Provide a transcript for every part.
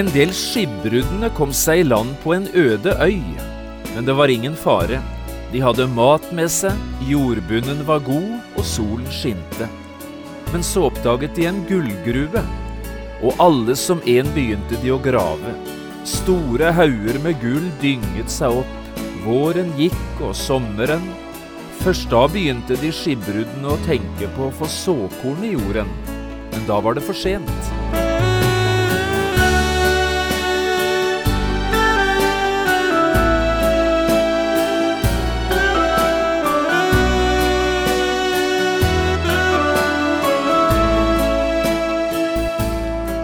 En del skipbruddene kom seg i land på en øde øy, men det var ingen fare. De hadde mat med seg, jordbunnen var god, og solen skinte. Men så oppdaget de en gullgruve, og alle som en begynte de å grave. Store hauger med gull dynget seg opp. Våren gikk og sommeren. Først da begynte de skipbruddene å tenke på å få såkorn i jorden, men da var det for sent.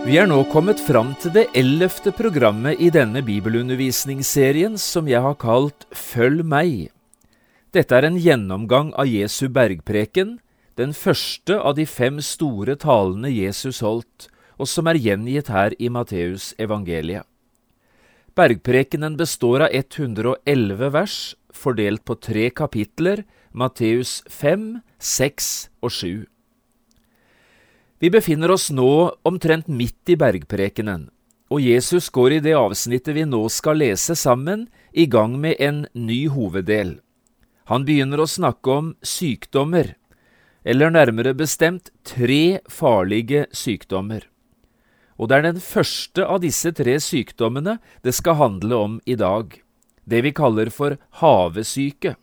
Vi er nå kommet fram til det ellevte programmet i denne bibelundervisningsserien som jeg har kalt Følg meg. Dette er en gjennomgang av Jesu bergpreken, den første av de fem store talene Jesus holdt, og som er gjengitt her i Matteus evangeliet. Bergprekenen består av 111 vers, fordelt på tre kapitler, Matteus 5, 6 og 7. Vi befinner oss nå omtrent midt i bergprekenen, og Jesus går i det avsnittet vi nå skal lese sammen, i gang med en ny hoveddel. Han begynner å snakke om sykdommer, eller nærmere bestemt tre farlige sykdommer. Og det er den første av disse tre sykdommene det skal handle om i dag, det vi kaller for havesyke.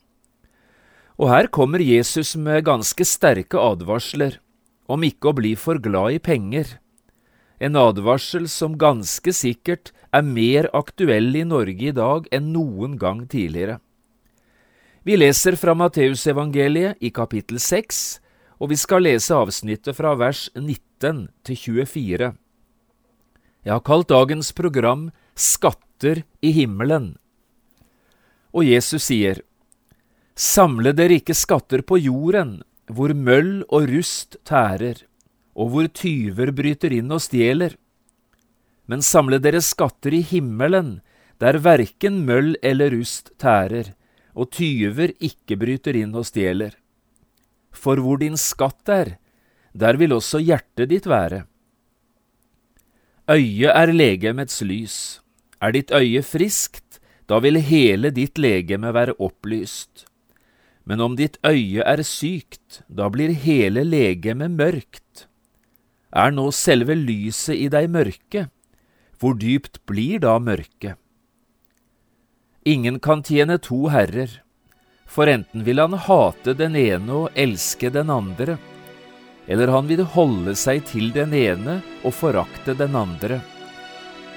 Og her kommer Jesus med ganske sterke advarsler om ikke å bli for glad i penger, en advarsel som ganske sikkert er mer aktuell i Norge i dag enn noen gang tidligere. Vi leser fra Matteusevangeliet i kapittel 6, og vi skal lese avsnittet fra vers 19 til 24. Jeg har kalt dagens program Skatter i himmelen. Og Jesus sier, Samle dere ikke skatter på jorden, hvor møll og rust tærer, og hvor tyver bryter inn og stjeler. Men samle dere skatter i himmelen, der verken møll eller rust tærer, og tyver ikke bryter inn og stjeler. For hvor din skatt er, der vil også hjertet ditt være. Øyet er legemets lys. Er ditt øye friskt, da vil hele ditt legeme være opplyst. Men om ditt øye er sykt, da blir hele legemet mørkt. Er nå selve lyset i deg mørke? Hvor dypt blir da mørket? Ingen kan tjene to herrer, for enten vil han hate den ene og elske den andre, eller han vil holde seg til den ene og forakte den andre.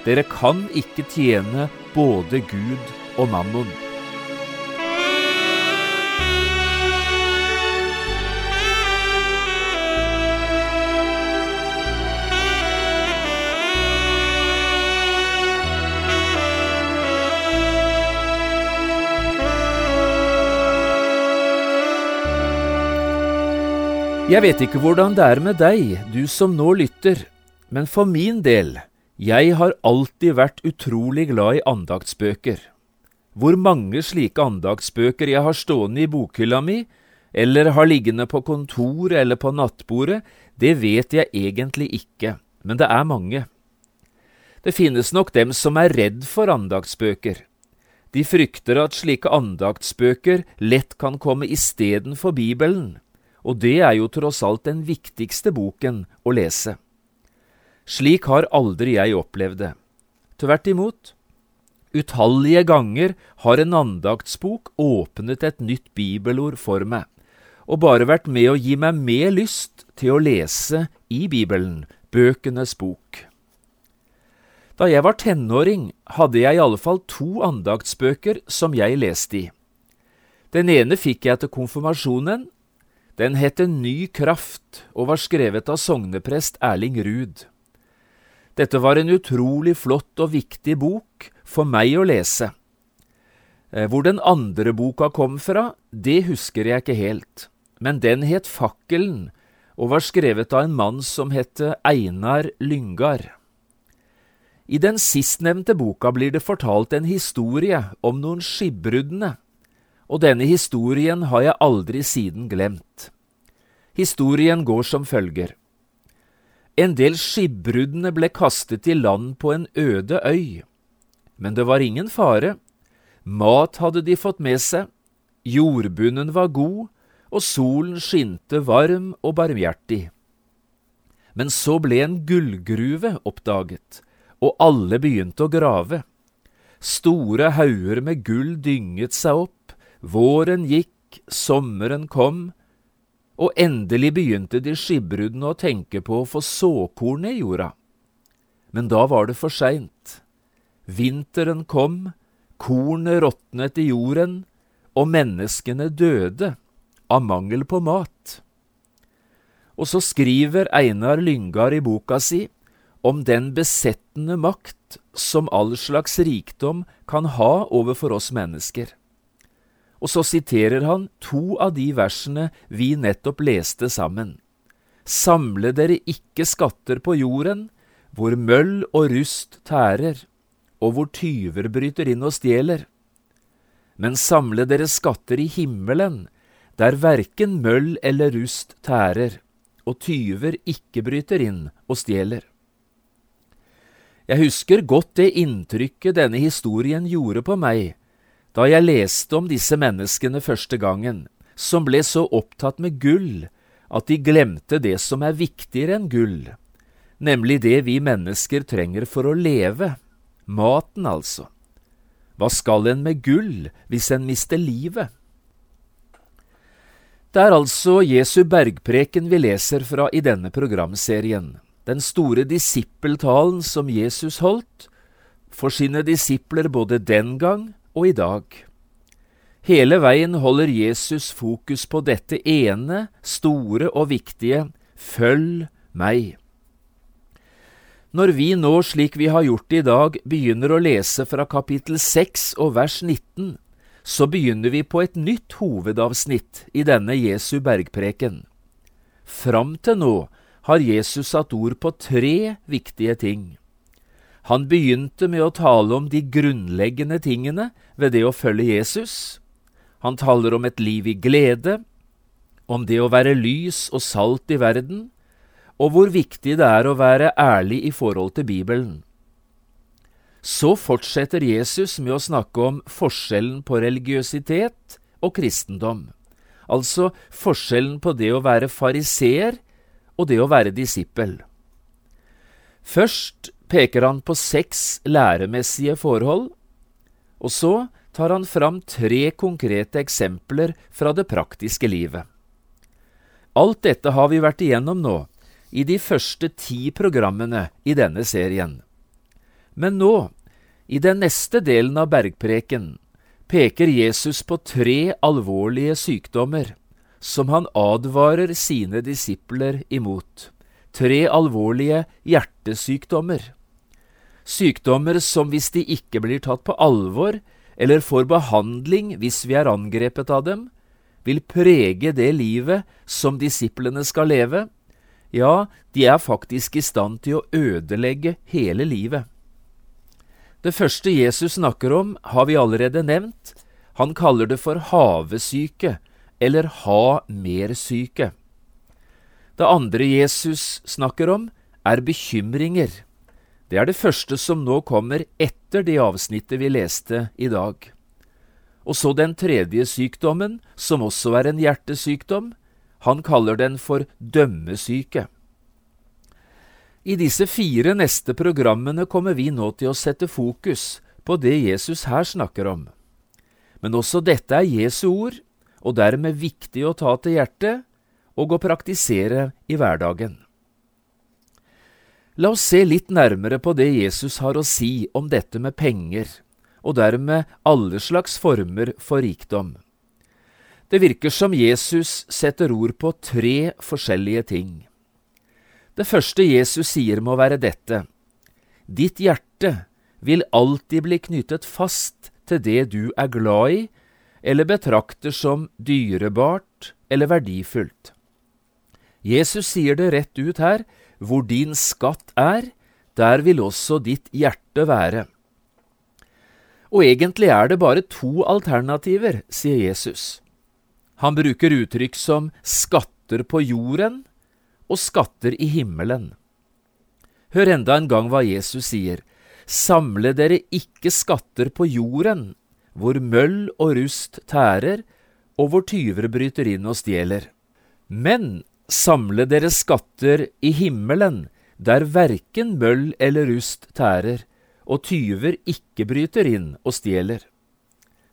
Dere kan ikke tjene både Gud og mammon. Jeg vet ikke hvordan det er med deg, du som nå lytter, men for min del, jeg har alltid vært utrolig glad i andaktsbøker. Hvor mange slike andaktsbøker jeg har stående i bokhylla mi, eller har liggende på kontoret eller på nattbordet, det vet jeg egentlig ikke, men det er mange. Det finnes nok dem som er redd for andaktsbøker. De frykter at slike andaktsbøker lett kan komme istedenfor Bibelen og det er jo tross alt den viktigste boken å lese. Slik har aldri jeg opplevd det. Tvert imot. Utallige ganger har en andaktsbok åpnet et nytt bibelord for meg, og bare vært med å gi meg mer lyst til å lese i Bibelen, bøkenes bok. Da jeg var tenåring, hadde jeg i alle fall to andaktsbøker som jeg leste i. Den ene fikk jeg til konfirmasjonen, Den het En Ny kraft og var skrevet av sogneprest Erling Ruud. Dette var en utrolig flott og viktig bok for meg å lese. Eh, hvor den andre boka kom fra, det husker jeg ikke helt, men den het Fakkelen og var skrevet av en mann som het Einar Lyngar. I den sistnevnte boka blir det fortalt en historie om noen skipbruddene og denne historien har jeg aldri siden glemt. Historien går som følger. En del skipbruddene ble kastet i land på en øde øy, men det var ingen fare. Mat hadde de fått med seg, jordbunnen var god, og solen skinte varm og barmhjertig. Men så ble en gullgruve oppdaget, og alle begynte å grave. Store hauger med gull dynget seg opp, Våren gikk, sommeren kom, og endelig begynte de skipbruddene å tenke på å få såkorn i jorda. Men da var det for seint. Vinteren kom, kornet råtnet i jorden, og menneskene døde av mangel på mat. Og så skriver Einar Lyngar i boka si om den besettende makt som all slags rikdom kan ha overfor oss mennesker. Og så siterer han to av de versene vi nettopp leste sammen. Samle dere ikke skatter på jorden, hvor møll og rust tærer, og hvor tyver bryter inn og stjeler. Men samle dere skatter i himmelen, der verken møll eller rust tærer, og tyver ikke bryter inn og stjeler. Jeg husker godt det inntrykket denne historien gjorde på meg da jeg leste om disse menneskene første gangen, som ble så opptatt med gull at de glemte det som er viktigere enn gull, nemlig det vi mennesker trenger for å leve, maten altså. Hva skal en med gull hvis en mister livet? Det er altså Jesu bergpreken vi leser fra i denne programserien, den store disippeltalen som Jesus holdt for sine disipler både den gang og i dag. Hele veien holder Jesus fokus på dette ene, store og viktige Følg meg. Når vi nå, slik vi har gjort i dag, begynner å lese fra kapittel 6 og vers 19, så begynner vi på et nytt hovedavsnitt i denne Jesu bergpreken. Fram til nå har Jesus satt ord på tre viktige ting. Han begynte med å tale om de grunnleggende tingene ved det å følge Jesus. Han taler om et liv i glede, om det å være lys og salt i verden, og hvor viktig det er å være ærlig i forhold til Bibelen. Så fortsetter Jesus med å snakke om forskjellen på religiøsitet og kristendom, altså forskjellen på det å være fariseer og det å være disippel. Først peker han på seks læremessige forhold, og så tar han fram tre konkrete eksempler fra det praktiske livet. Alt dette har vi vært igjennom nå, i de første ti programmene i denne serien. Men nå, i den neste delen av bergpreken, peker Jesus på tre alvorlige sykdommer som han advarer sine disipler imot. Tre alvorlige hjertesykdommer sykdommer som hvis de ikke blir tatt på alvor eller får behandling hvis vi er angrepet av dem, vil prege det livet som disiplene skal leve, ja, de er faktisk i stand til å ødelegge hele livet. Det første Jesus snakker om, har vi allerede nevnt. Han kaller det for havesyke, eller ha-mer-syke. Det andre Jesus snakker om, er bekymringer. Det er det første som nå kommer etter det avsnittet vi leste i dag. Og så den tredje sykdommen, som også er en hjertesykdom. Han kaller den for dømmesyke. I disse fire neste programmene kommer vi nå til å sette fokus på det Jesus her snakker om. Men også dette er Jesu ord, og dermed viktig å ta til hjertet og å praktisere i hverdagen. La oss se litt nærmere på det Jesus har å si om dette med penger, og dermed alle slags former for rikdom. Det virker som Jesus setter ord på tre forskjellige ting. Det første Jesus sier må være dette. Ditt hjerte vil alltid bli knyttet fast til det du er glad i, eller betrakter som dyrebart eller verdifullt. Jesus sier det rett ut her, hvor din skatt er, der vil også ditt hjerte være. Og egentlig er det bare to alternativer, sier Jesus. Han bruker uttrykk som skatter på jorden og skatter i himmelen. Hør enda en gang hva Jesus sier. Samle dere ikke skatter på jorden, hvor møll og rust tærer, og hvor tyver bryter inn og stjeler. Men samle dere skatter i himmelen, der verken møll eller rust tærer, og tyver ikke bryter inn og stjeler.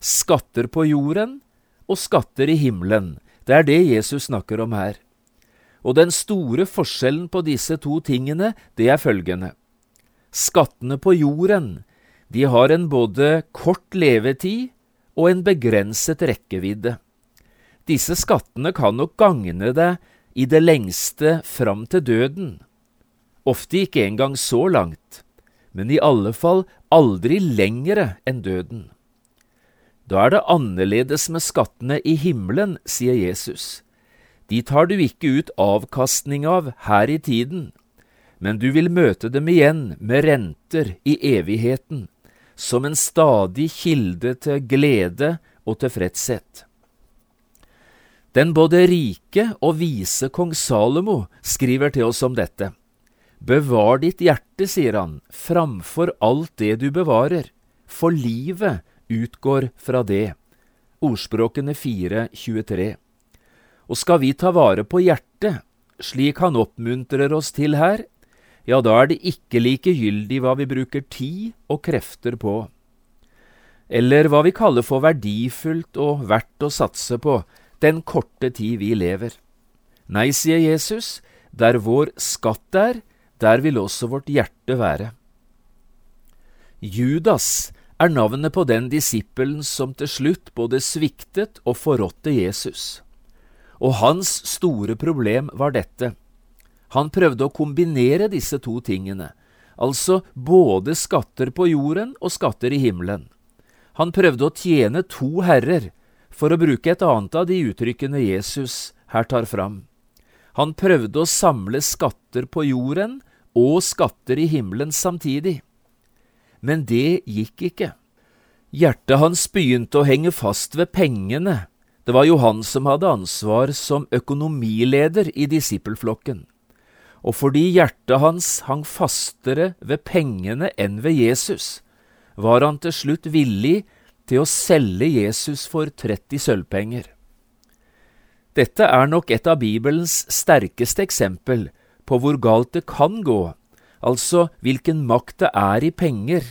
Skatter på jorden og skatter i himmelen, det er det Jesus snakker om her. Og den store forskjellen på disse to tingene, det er følgende. Skattene på jorden, de har en både kort levetid og en begrenset rekkevidde. Disse skattene kan nok gagne deg i det lengste fram til døden. Ofte ikke engang så langt, men i alle fall aldri lengre enn døden. Da er det annerledes med skattene i himmelen, sier Jesus. De tar du ikke ut avkastning av her i tiden, men du vil møte dem igjen med renter i evigheten, som en stadig kilde til glede og tilfredshet. Den både rike og vise kong Salomo skriver til oss om dette. Bevar ditt hjerte, sier han, framfor alt det du bevarer, for livet utgår fra det. Ordspråkene 4.23. Og skal vi ta vare på hjertet, slik han oppmuntrer oss til her, ja, da er det ikke likegyldig hva vi bruker tid og krefter på. Eller hva vi kaller for verdifullt og verdt å satse på den korte tid vi lever. Nei, sier Jesus, der vår skatt er, der vil også vårt hjerte være. Judas er navnet på den disippelen som til slutt både sviktet og forrådte Jesus. Og hans store problem var dette. Han prøvde å kombinere disse to tingene, altså både skatter på jorden og skatter i himmelen. Han prøvde å tjene to herrer, for å bruke et annet av de uttrykkene Jesus her tar fram. Han prøvde å samle skatter på jorden og skatter i himmelen samtidig. Men det gikk ikke. Hjertet hans begynte å henge fast ved pengene. Det var jo han som hadde ansvar som økonomileder i disippelflokken og fordi hjertet hans hang fastere ved pengene enn ved Jesus, var han til slutt villig til å selge Jesus for 30 sølvpenger. Dette er nok et av Bibelens sterkeste eksempel på hvor galt det kan gå, altså hvilken makt det er i penger,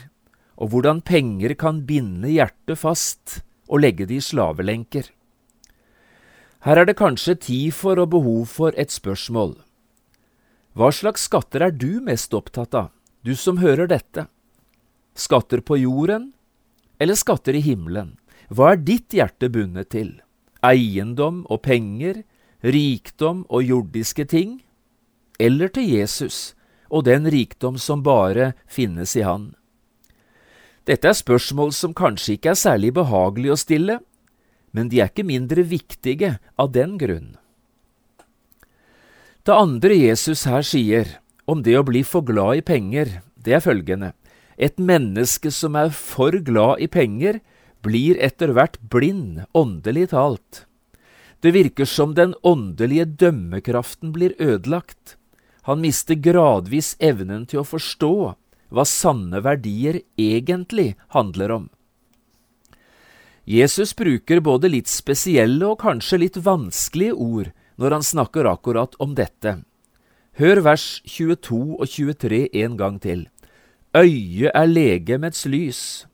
og hvordan penger kan binde hjertet fast og legge det i slavelenker. Her er det kanskje tid for og behov for et spørsmål. Hva slags skatter er du mest opptatt av, du som hører dette? Skatter på jorden eller skatter i himmelen? Hva er ditt hjerte bundet til? Eiendom og penger, rikdom og jordiske ting? Eller til Jesus og den rikdom som bare finnes i Han? Dette er spørsmål som kanskje ikke er særlig behagelig å stille, men de er ikke mindre viktige av den grunn. Det andre Jesus her sier om det å bli for glad i penger, det er følgende. Et menneske som er for glad i penger, blir etter hvert blind, åndelig talt. Det virker som den åndelige dømmekraften blir ødelagt. Han mister gradvis evnen til å forstå hva sanne verdier egentlig handler om. Jesus bruker både litt spesielle og kanskje litt vanskelige ord når han snakker akkurat om dette. Hør vers 22 og 23 en gang til. Øyet er legemets lys.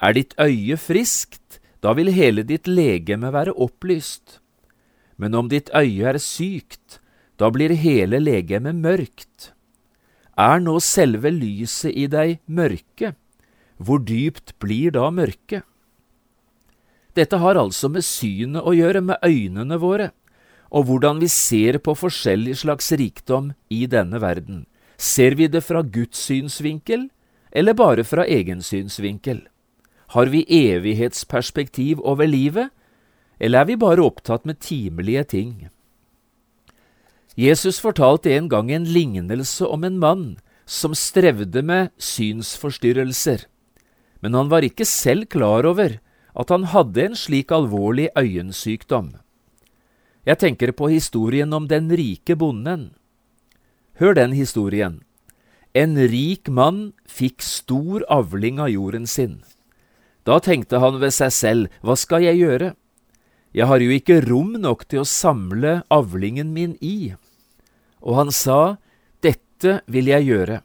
Er ditt øye friskt, da vil hele ditt legeme være opplyst. Men om ditt øye er sykt, da blir hele legemet mørkt. Er nå selve lyset i deg mørke? Hvor dypt blir da mørket? Dette har altså med synet å gjøre, med øynene våre, og hvordan vi ser på forskjellig slags rikdom i denne verden. Ser vi det fra Guds synsvinkel, eller bare fra egen synsvinkel? Har vi evighetsperspektiv over livet, eller er vi bare opptatt med timelige ting? Jesus fortalte en gang en lignelse om en mann som strevde med synsforstyrrelser, men han var ikke selv klar over at han hadde en slik alvorlig øyensykdom. Jeg tenker på historien om den rike bonden. Hør den historien. En rik mann fikk stor avling av jorden sin. Da tenkte han ved seg selv, hva skal jeg gjøre? Jeg har jo ikke rom nok til å samle avlingen min i. Og han sa, dette vil jeg gjøre.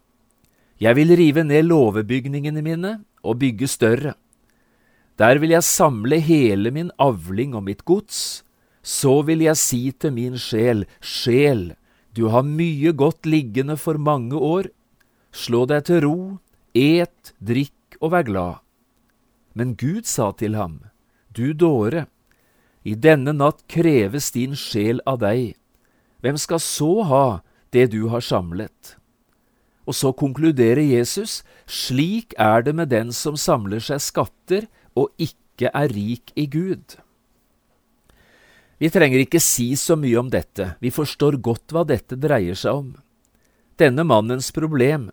Jeg vil rive ned låvebygningene mine og bygge større. Der vil jeg samle hele min avling og mitt gods. Så vil jeg si til min sjel, sjel, du har mye godt liggende for mange år. Slå deg til ro, et, drikk og vær glad. Men Gud sa til ham, du dåre, i denne natt kreves din sjel av deg. Hvem skal så ha det du har samlet? Og så konkluderer Jesus, slik er det med den som samler seg skatter og ikke er rik i Gud. Vi trenger ikke si så mye om dette, vi forstår godt hva dette dreier seg om. Denne mannens problem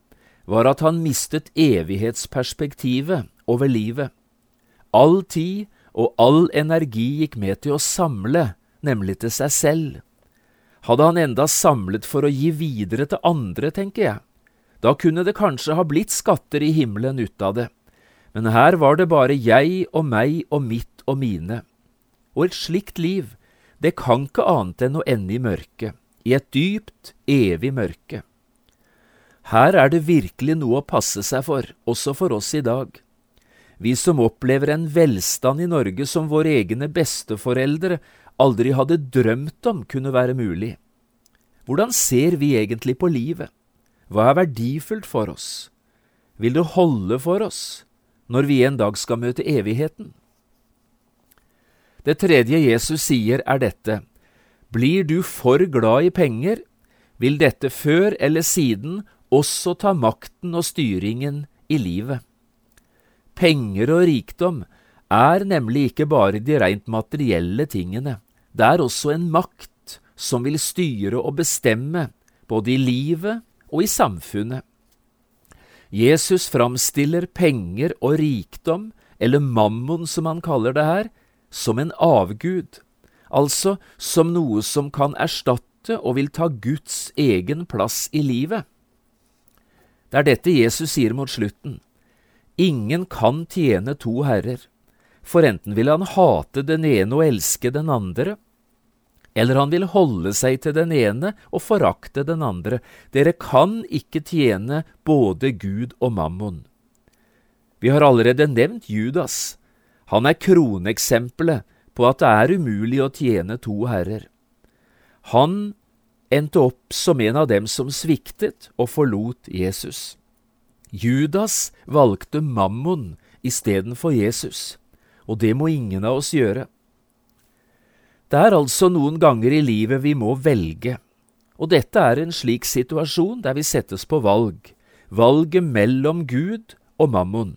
var at han mistet evighetsperspektivet over livet. All tid og all energi gikk med til å samle, nemlig til seg selv. Hadde han enda samlet for å gi videre til andre, tenker jeg, da kunne det kanskje ha blitt skatter i himmelen ut av det men her var det bare jeg og meg og mitt og mine. Og et slikt liv, det kan ikke annet enn å ende i mørket, i et dypt, evig mørke. Her er det virkelig noe å passe seg for, også for oss i dag. Vi som opplever en velstand i Norge som våre egne besteforeldre aldri hadde drømt om kunne være mulig. Hvordan ser vi egentlig på livet? Hva er verdifullt for oss? Vil det holde for oss? når vi en dag skal møte evigheten. Det tredje Jesus sier, er dette, Blir du for glad i penger, vil dette før eller siden også ta makten og styringen i livet. Penger og rikdom er nemlig ikke bare de rent materielle tingene, det er også en makt som vil styre og bestemme både i livet og i samfunnet. Jesus framstiller penger og rikdom, eller mammon som han kaller det her, som en avgud, altså som noe som kan erstatte og vil ta Guds egen plass i livet. Det er dette Jesus sier mot slutten. Ingen kan tjene to herrer, for enten vil han hate den ene og elske den andre, eller han vil holde seg til den ene og forakte den andre. Dere kan ikke tjene både Gud og mammon. Vi har allerede nevnt Judas. Han er kroneksempelet på at det er umulig å tjene to herrer. Han endte opp som en av dem som sviktet og forlot Jesus. Judas valgte mammon istedenfor Jesus, og det må ingen av oss gjøre. Det er altså noen ganger i livet vi må velge, og dette er en slik situasjon der vi settes på valg, valget mellom Gud og mammon.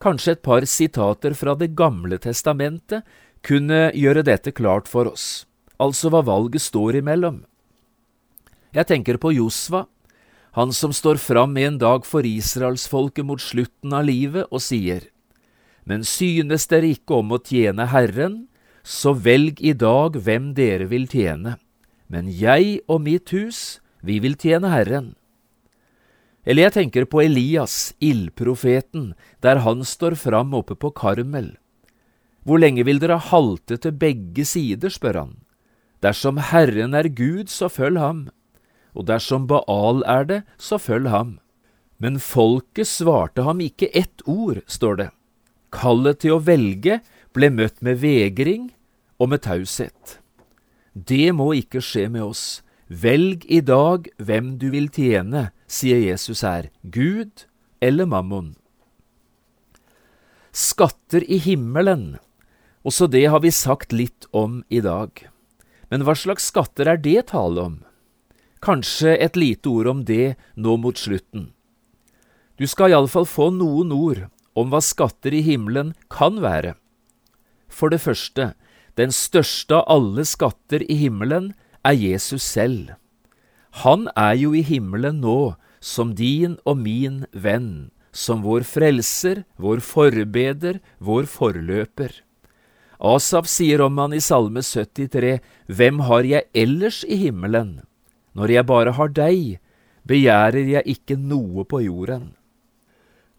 Kanskje et par sitater fra Det gamle testamentet kunne gjøre dette klart for oss, altså hva valget står imellom. Jeg tenker på Josva, han som står fram en dag for israelsfolket mot slutten av livet og sier, Men synes dere ikke om å tjene Herren, så velg i dag hvem dere vil tjene, men jeg og mitt hus, vi vil tjene Herren. Eller jeg tenker på Elias, ildprofeten, der han står fram oppe på Karmel. Hvor lenge vil dere halte til begge sider, spør han. Dersom Herren er Gud, så følg ham, og dersom Baal er det, så følg ham. Men folket svarte ham ikke ett ord, står det. Kallet til å velge ble møtt med vegring og med taushet. Det må ikke skje med oss. Velg i dag hvem du vil tjene, sier Jesus her, Gud eller mammon. Skatter i himmelen Også det har vi sagt litt om i dag. Men hva slags skatter er det tale om? Kanskje et lite ord om det nå mot slutten. Du skal iallfall få noen ord om hva skatter i himmelen kan være. For det første, den største av alle skatter i himmelen er Jesus selv. Han er jo i himmelen nå som din og min venn, som vår frelser, vår forbeder, vår forløper. Asaf sier om han i Salme 73, Hvem har jeg ellers i himmelen? Når jeg bare har deg, begjærer jeg ikke noe på jorden.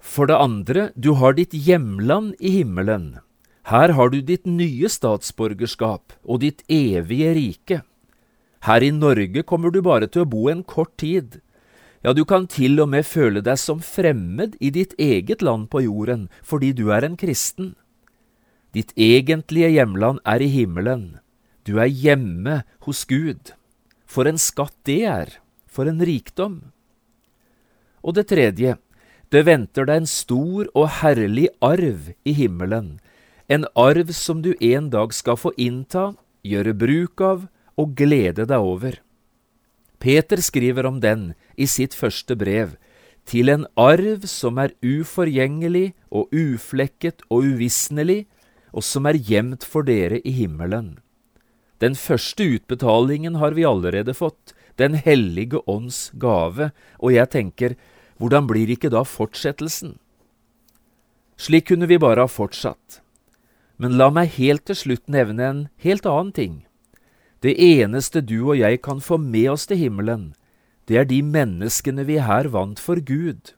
For det andre, du har ditt hjemland i himmelen. Her har du ditt nye statsborgerskap og ditt evige rike. Her i Norge kommer du bare til å bo en kort tid. Ja, du kan til og med føle deg som fremmed i ditt eget land på jorden fordi du er en kristen. Ditt egentlige hjemland er i himmelen. Du er hjemme hos Gud. For en skatt det er, for en rikdom. Og det tredje, det venter deg en stor og herlig arv i himmelen, en arv som du en dag skal få innta, gjøre bruk av og glede deg over. Peter skriver om den i sitt første brev, til en arv som er uforgjengelig og uflekket og uvisnelig, og som er gjemt for dere i himmelen. Den første utbetalingen har vi allerede fått, Den hellige ånds gave, og jeg tenker, hvordan blir ikke da fortsettelsen? Slik kunne vi bare ha fortsatt. Men la meg helt til slutt nevne en helt annen ting. Det eneste du og jeg kan få med oss til himmelen, det er de menneskene vi her vant for Gud.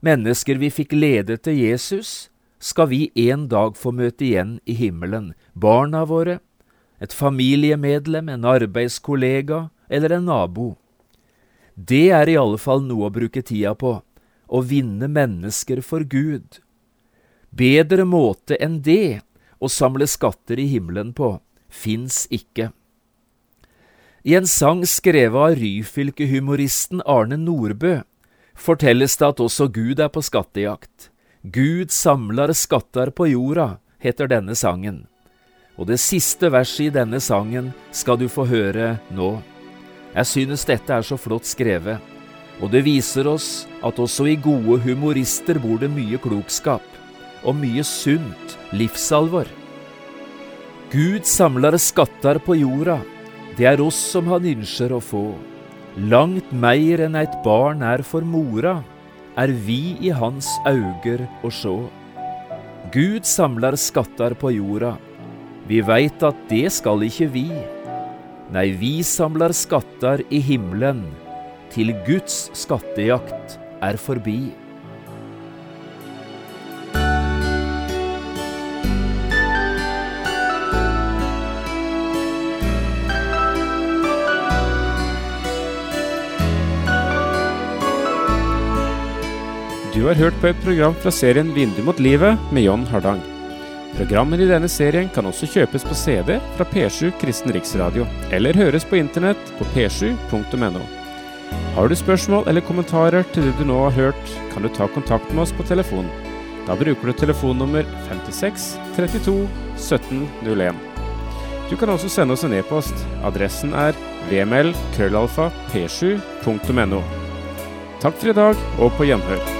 Mennesker vi fikk lede til Jesus, skal vi en dag få møte igjen i himmelen, barna våre, et familiemedlem, en arbeidskollega eller en nabo. Det er i alle fall noe å bruke tida på, å vinne mennesker for Gud. Bedre måte enn det å samle skatter i himmelen på fins ikke. I en sang skrevet av Ryfylke-humoristen Arne Nordbø fortelles det at også Gud er på skattejakt. Gud samlar skatter på jorda, heter denne sangen. Og det siste verset i denne sangen skal du få høre nå. Jeg synes dette er så flott skrevet, og det viser oss at også i gode humorister bor det mye klokskap, og mye sunt livsalvor. Gud samlar skatter på jorda, det er oss som han ønsker å få. Langt meir enn eit barn er for mora, er vi i hans auger å sjå. Gud samlar skattar på jorda, vi veit at det skal ikke vi. Nei, vi samler skatter i himmelen, til Guds skattejakt er forbi. Du har hørt på et program fra serien Vindu mot livet med John Hardang. Programmene i denne serien kan også kjøpes på CD fra P7 Kristen Riksradio, eller høres på internett på p7.no. Har du spørsmål eller kommentarer til det du nå har hørt, kan du ta kontakt med oss på telefon. Da bruker du telefonnummer 56 32 17 01. Du kan også sende oss en e-post. Adressen er vml krøllalfa p7.no. Takk for i dag, og på gjenhør.